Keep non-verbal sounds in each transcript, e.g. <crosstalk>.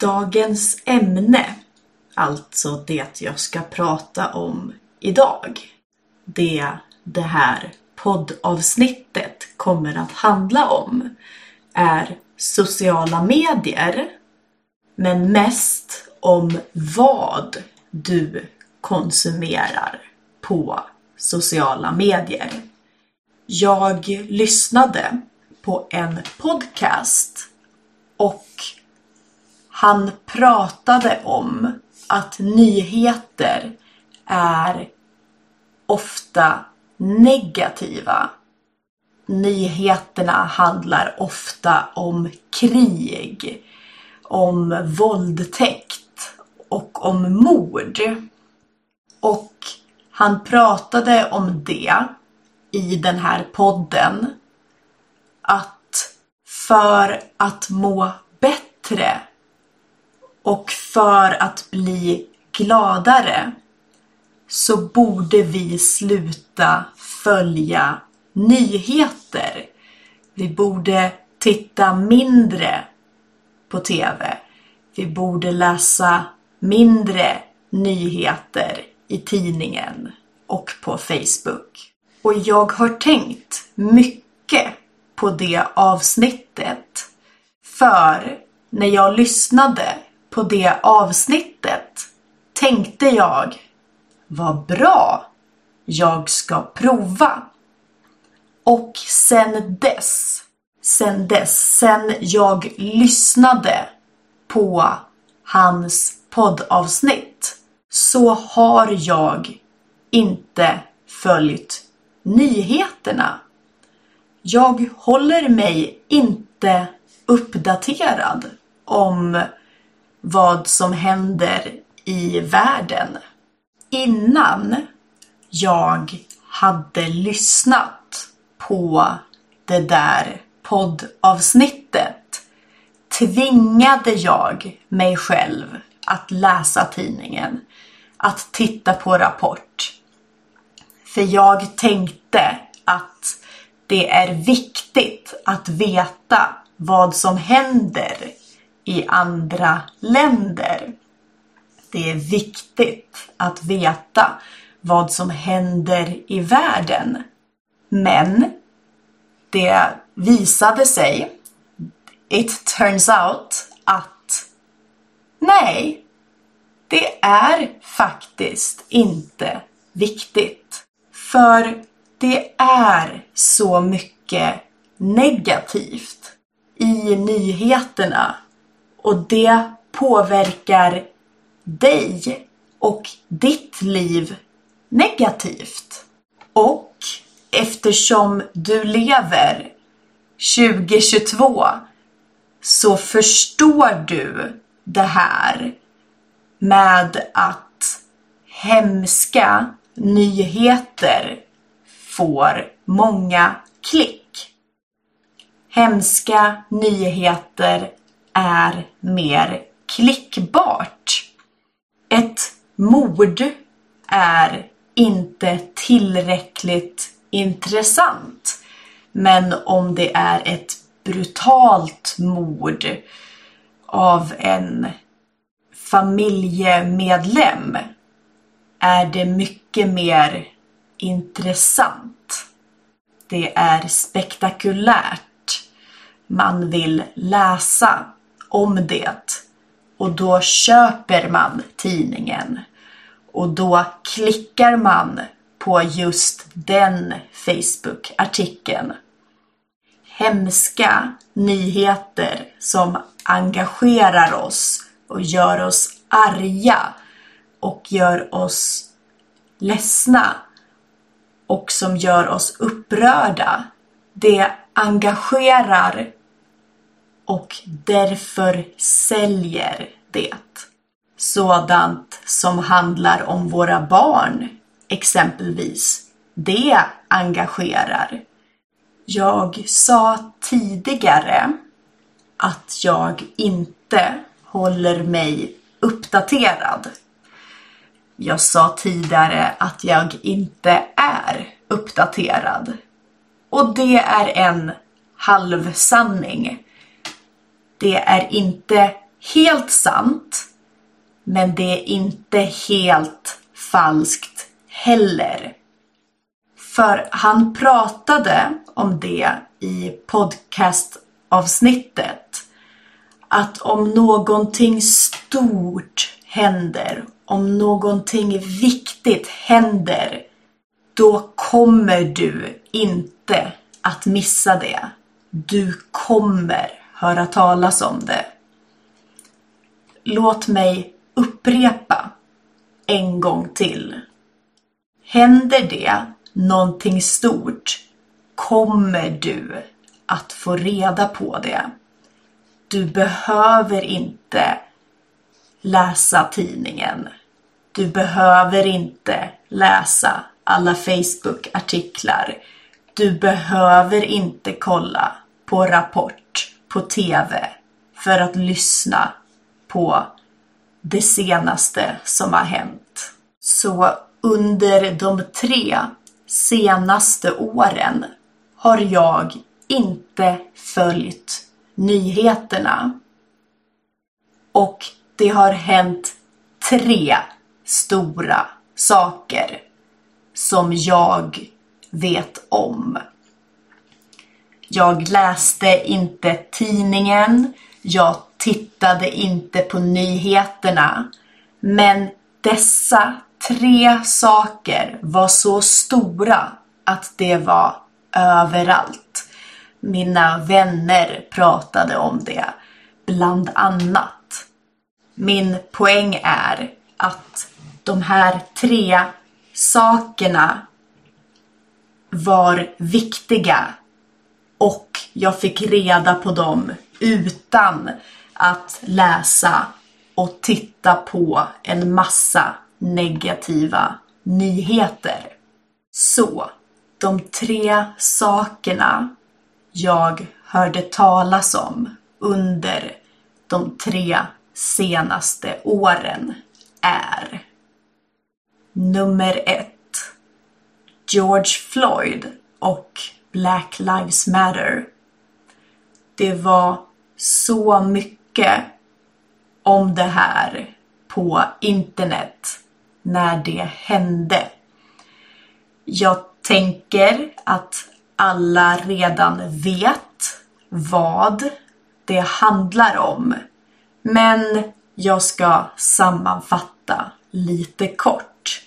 Dagens ämne, alltså det jag ska prata om idag, det det här poddavsnittet kommer att handla om är sociala medier, men mest om vad du konsumerar på sociala medier. Jag lyssnade på en podcast och han pratade om att nyheter är ofta negativa. Nyheterna handlar ofta om krig, om våldtäkt och om mord. Och han pratade om det i den här podden. Att för att må bättre och för att bli gladare så borde vi sluta följa nyheter. Vi borde titta mindre på TV. Vi borde läsa mindre nyheter i tidningen och på Facebook. Och jag har tänkt mycket på det avsnittet. För när jag lyssnade på det avsnittet tänkte jag vad bra! Jag ska prova. Och sen dess, sen dess, sen jag lyssnade på hans poddavsnitt så har jag inte följt nyheterna. Jag håller mig inte uppdaterad om vad som händer i världen. Innan jag hade lyssnat på det där poddavsnittet tvingade jag mig själv att läsa tidningen, att titta på Rapport. För jag tänkte att det är viktigt att veta vad som händer i andra länder. Det är viktigt att veta vad som händer i världen. Men det visade sig, it turns out, att nej, det är faktiskt inte viktigt. För det är så mycket negativt i nyheterna och det påverkar dig och ditt liv negativt. Och eftersom du lever 2022 så förstår du det här med att hemska nyheter får många klick. Hemska nyheter är mer klickbart. Ett mord är inte tillräckligt intressant. Men om det är ett brutalt mord av en familjemedlem är det mycket mer intressant. Det är spektakulärt. Man vill läsa om det och då köper man tidningen och då klickar man på just den Facebook-artikeln. Hemska nyheter som engagerar oss och gör oss arga och gör oss ledsna och som gör oss upprörda. Det engagerar och därför säljer det. Sådant som handlar om våra barn exempelvis. Det engagerar. Jag sa tidigare att jag inte håller mig uppdaterad. Jag sa tidigare att jag inte är uppdaterad. Och det är en halvsanning. Det är inte helt sant, men det är inte helt falskt heller. För han pratade om det i podcastavsnittet. Att om någonting stort händer, om någonting viktigt händer, då kommer du inte att missa det. Du kommer höra talas om det. Låt mig upprepa en gång till. Händer det någonting stort kommer du att få reda på det. Du behöver inte läsa tidningen. Du behöver inte läsa alla Facebook-artiklar. Du behöver inte kolla på Rapport på TV för att lyssna på det senaste som har hänt. Så under de tre senaste åren har jag inte följt nyheterna. Och det har hänt tre stora saker som jag vet om. Jag läste inte tidningen, jag tittade inte på nyheterna. Men dessa tre saker var så stora att det var överallt. Mina vänner pratade om det, bland annat. Min poäng är att de här tre sakerna var viktiga och jag fick reda på dem utan att läsa och titta på en massa negativa nyheter. Så, de tre sakerna jag hörde talas om under de tre senaste åren är Nummer ett George Floyd och Black Lives Matter. Det var så mycket om det här på internet när det hände. Jag tänker att alla redan vet vad det handlar om. Men jag ska sammanfatta lite kort.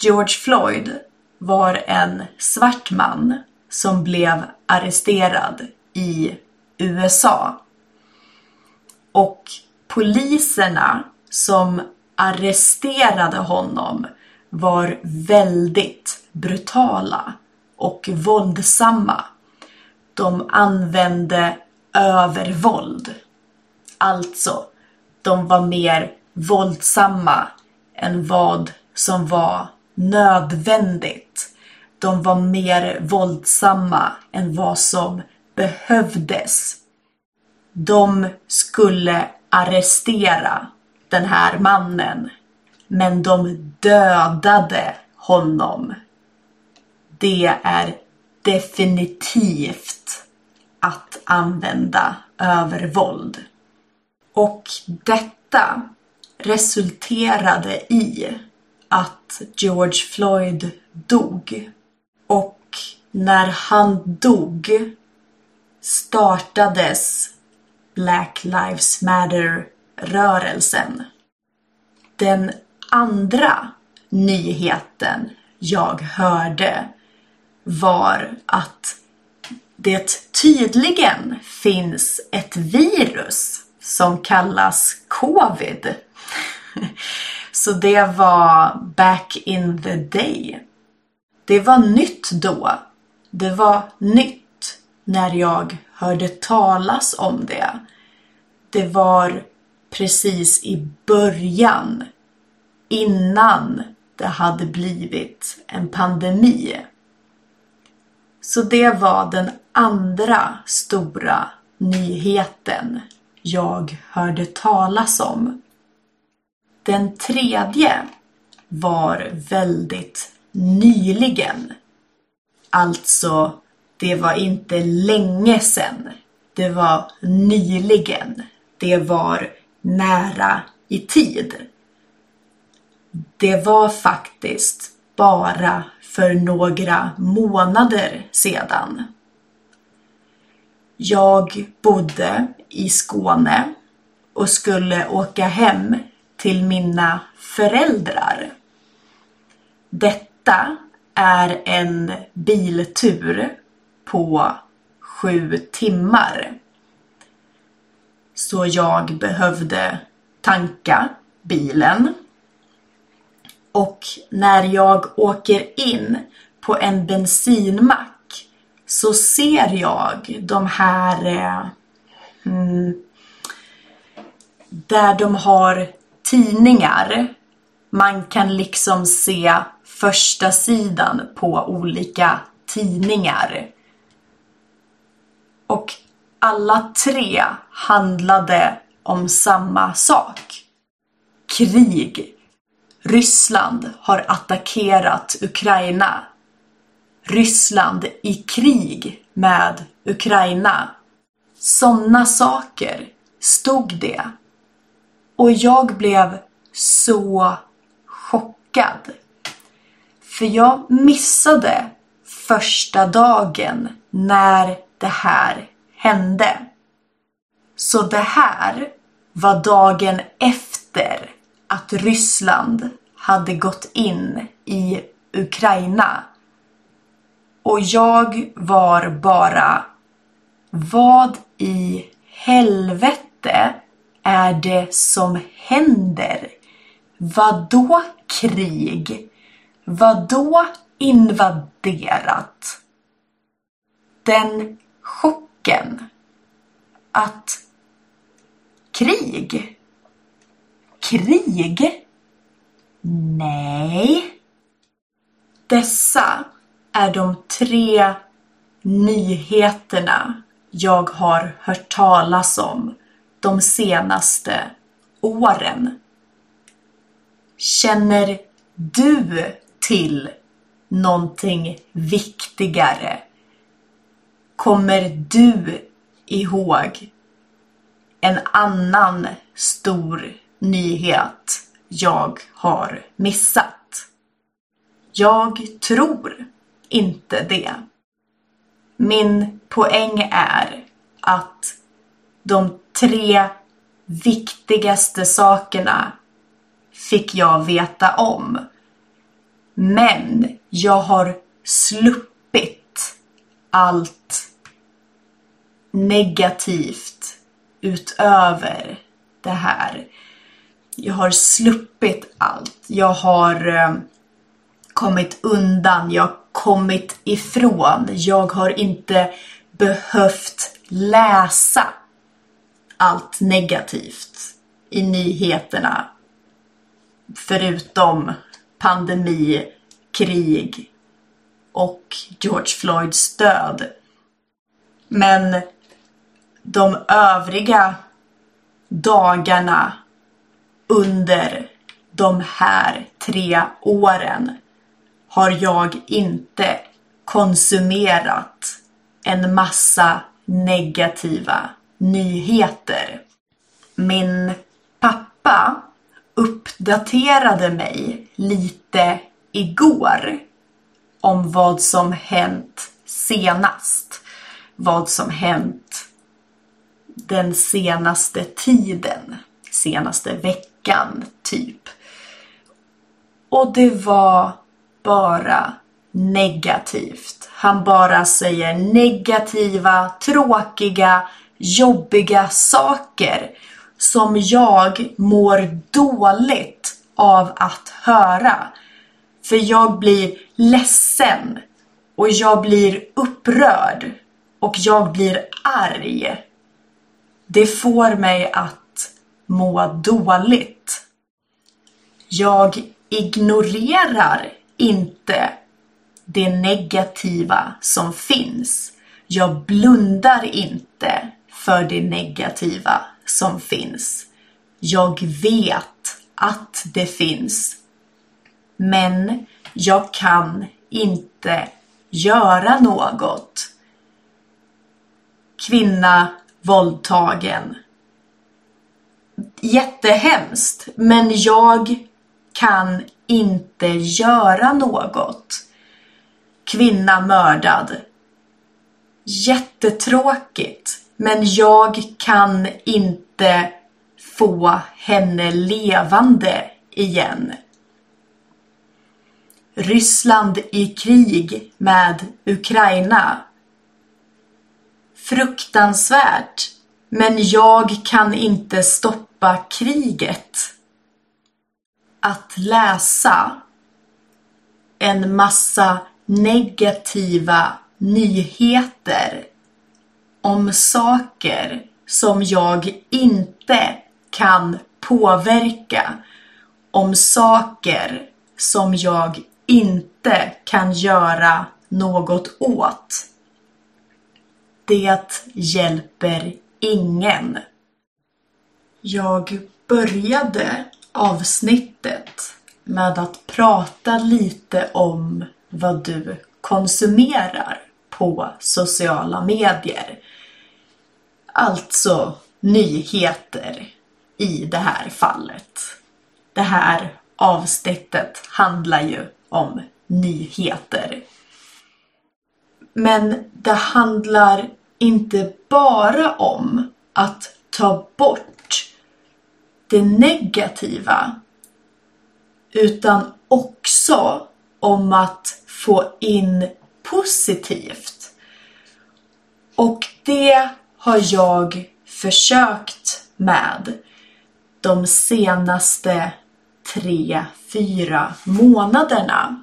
George Floyd var en svart man som blev arresterad i USA. Och poliserna som arresterade honom var väldigt brutala och våldsamma. De använde övervåld. Alltså, de var mer våldsamma än vad som var nödvändigt. De var mer våldsamma än vad som behövdes. De skulle arrestera den här mannen. Men de dödade honom. Det är definitivt att använda övervåld. Och detta resulterade i att George Floyd dog. Och när han dog startades Black Lives Matter-rörelsen. Den andra nyheten jag hörde var att det tydligen finns ett virus som kallas covid. <laughs> Så det var back in the day. Det var nytt då. Det var nytt när jag hörde talas om det. Det var precis i början, innan det hade blivit en pandemi. Så det var den andra stora nyheten jag hörde talas om. Den tredje var väldigt nyligen. Alltså, det var inte länge sedan. Det var nyligen. det var nära i tid. Det var faktiskt bara för några månader sedan. Jag bodde i Skåne och skulle åka hem till mina föräldrar. Detta detta är en biltur på sju timmar. Så jag behövde tanka bilen. Och när jag åker in på en bensinmack så ser jag de här eh, mm, där de har tidningar. Man kan liksom se första sidan på olika tidningar. Och alla tre handlade om samma sak. Krig. Ryssland har attackerat Ukraina. Ryssland i krig med Ukraina. Sådana saker stod det. Och jag blev så chockad. För jag missade första dagen när det här hände. Så det här var dagen efter att Ryssland hade gått in i Ukraina. Och jag var bara Vad i helvete är det som händer? Vadå krig? Vadå invaderat? Den chocken att krig? Krig? Nej. Dessa är de tre nyheterna jag har hört talas om de senaste åren. Känner du till någonting viktigare? Kommer du ihåg en annan stor nyhet jag har missat? Jag tror inte det. Min poäng är att de tre viktigaste sakerna fick jag veta om. Men jag har sluppit allt negativt utöver det här. Jag har sluppit allt. Jag har eh, kommit undan. Jag har kommit ifrån. Jag har inte behövt läsa allt negativt i nyheterna. Förutom pandemi, krig och George Floyds död. Men de övriga dagarna under de här tre åren har jag inte konsumerat en massa negativa nyheter. Min pappa uppdaterade mig lite igår om vad som hänt senast. Vad som hänt den senaste tiden, senaste veckan typ. Och det var bara negativt. Han bara säger negativa, tråkiga, jobbiga saker som jag mår dåligt av att höra. För jag blir ledsen och jag blir upprörd och jag blir arg. Det får mig att må dåligt. Jag ignorerar inte det negativa som finns. Jag blundar inte för det negativa som finns. Jag vet att det finns. Men jag kan inte göra något. Kvinna våldtagen. jättehemskt, men jag kan inte göra något. Kvinna mördad. Jättetråkigt, men jag kan inte få henne levande igen. Ryssland i krig med Ukraina. Fruktansvärt, men jag kan inte stoppa kriget. Att läsa en massa negativa nyheter om saker som jag inte kan påverka. Om saker som jag inte kan göra något åt. Det hjälper ingen. Jag började avsnittet med att prata lite om vad du konsumerar på sociala medier. Alltså nyheter i det här fallet. Det här avsnittet handlar ju om nyheter. Men det handlar inte bara om att ta bort det negativa utan också om att få in positivt. Och det har jag försökt med de senaste tre, fyra månaderna.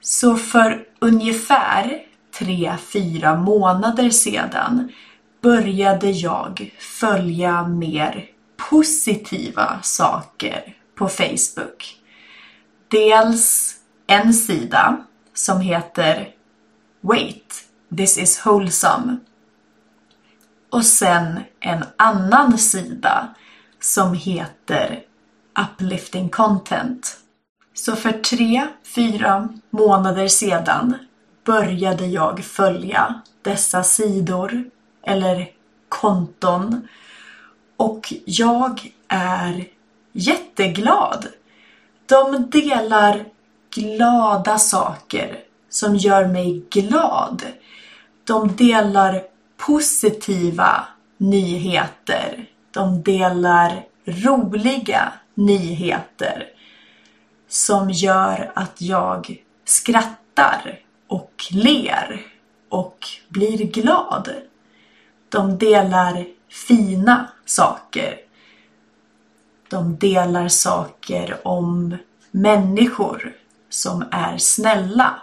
Så för ungefär tre, fyra månader sedan började jag följa mer positiva saker på Facebook. Dels en sida som heter Wait, this is wholesome. Och sen en annan sida som heter Uplifting Content. Så för tre, fyra månader sedan började jag följa dessa sidor eller konton och jag är jätteglad. De delar glada saker som gör mig glad. De delar positiva nyheter. De delar roliga nyheter som gör att jag skrattar och ler och blir glad. De delar fina saker. De delar saker om människor som är snälla.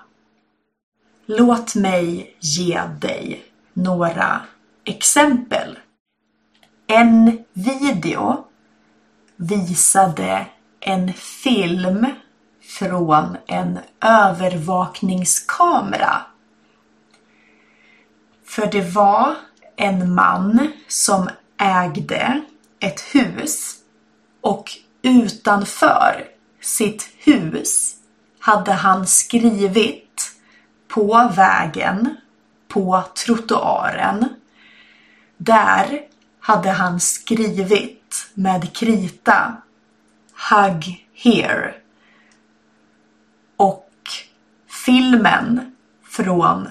Låt mig ge dig några exempel. En video visade en film från en övervakningskamera. För det var en man som ägde ett hus och utanför sitt hus hade han skrivit på vägen, på trottoaren. Där hade han skrivit med krita Hug here. Och filmen från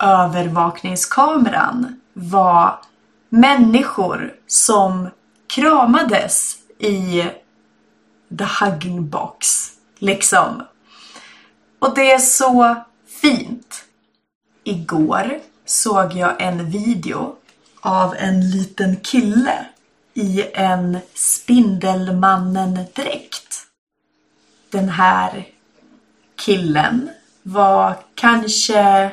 övervakningskameran var människor som kramades i the hugging box. Liksom. Och det är så fint. Igår såg jag en video av en liten kille i en Spindelmannen-dräkt. Den här killen var kanske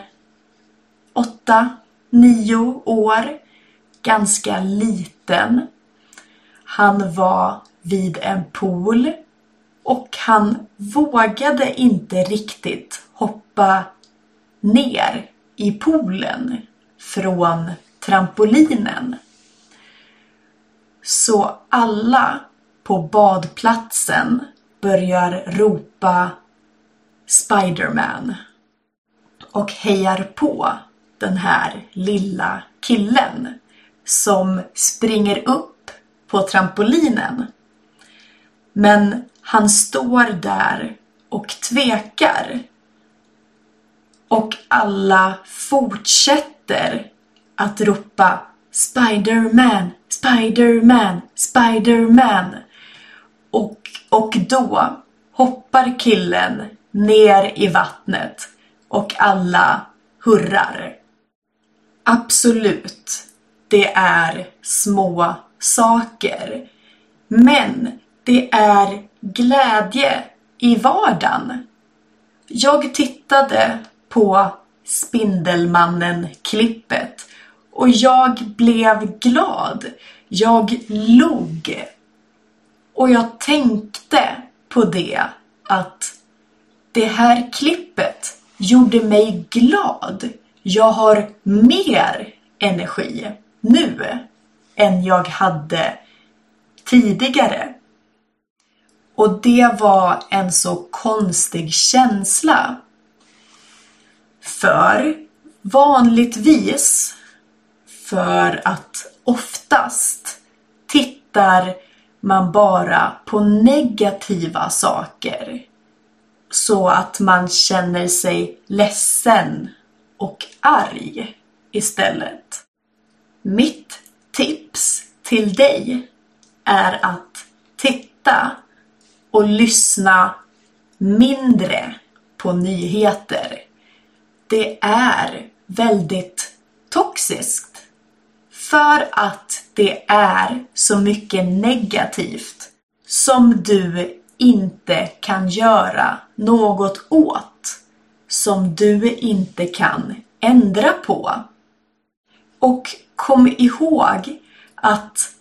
åtta, nio år, ganska liten. Han var vid en pool och han vågade inte riktigt hoppa ner i poolen från trampolinen. Så alla på badplatsen börjar ropa Spiderman och hejar på den här lilla killen som springer upp på trampolinen. Men han står där och tvekar. Och alla fortsätter att ropa Spiderman, Spiderman, Spiderman. Och, och då hoppar killen ner i vattnet och alla hurrar. Absolut, det är små saker. Men det är glädje i vardagen. Jag tittade på Spindelmannen-klippet och jag blev glad. Jag log. Och jag tänkte på det att det här klippet gjorde mig glad. Jag har mer energi nu än jag hade tidigare. Och det var en så konstig känsla. För vanligtvis, för att oftast tittar man bara på negativa saker. Så att man känner sig ledsen och arg istället. Mitt tips till dig är att titta och lyssna mindre på nyheter. Det är väldigt toxiskt. För att det är så mycket negativt som du inte kan göra något åt. Som du inte kan ändra på. Och kom ihåg att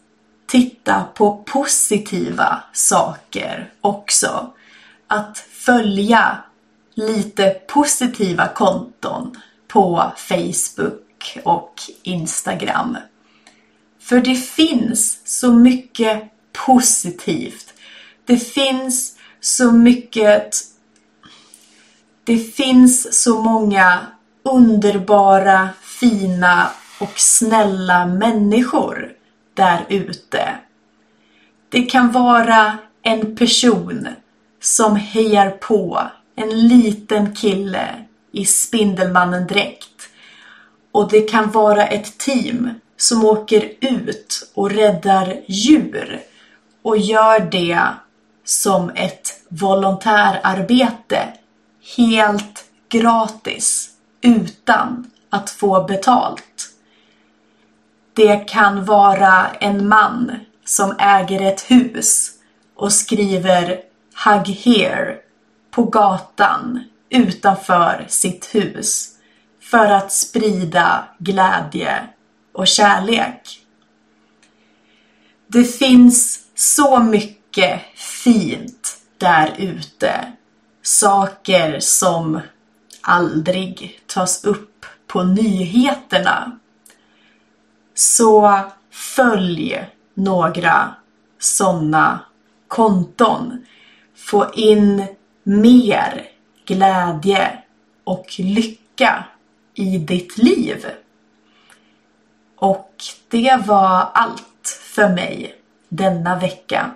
titta på positiva saker också. Att följa lite positiva konton på Facebook och Instagram. För det finns så mycket positivt. Det finns så mycket det finns så många underbara, fina och snälla människor där ute. Det kan vara en person som hejar på en liten kille i Spindelmannen-dräkt. Och det kan vara ett team som åker ut och räddar djur och gör det som ett volontärarbete helt gratis utan att få betalt. Det kan vara en man som äger ett hus och skriver Hug here på gatan utanför sitt hus för att sprida glädje och kärlek. Det finns så mycket fint där ute. Saker som aldrig tas upp på nyheterna. Så följ några sådana konton. Få in mer glädje och lycka i ditt liv. Och det var allt för mig denna vecka.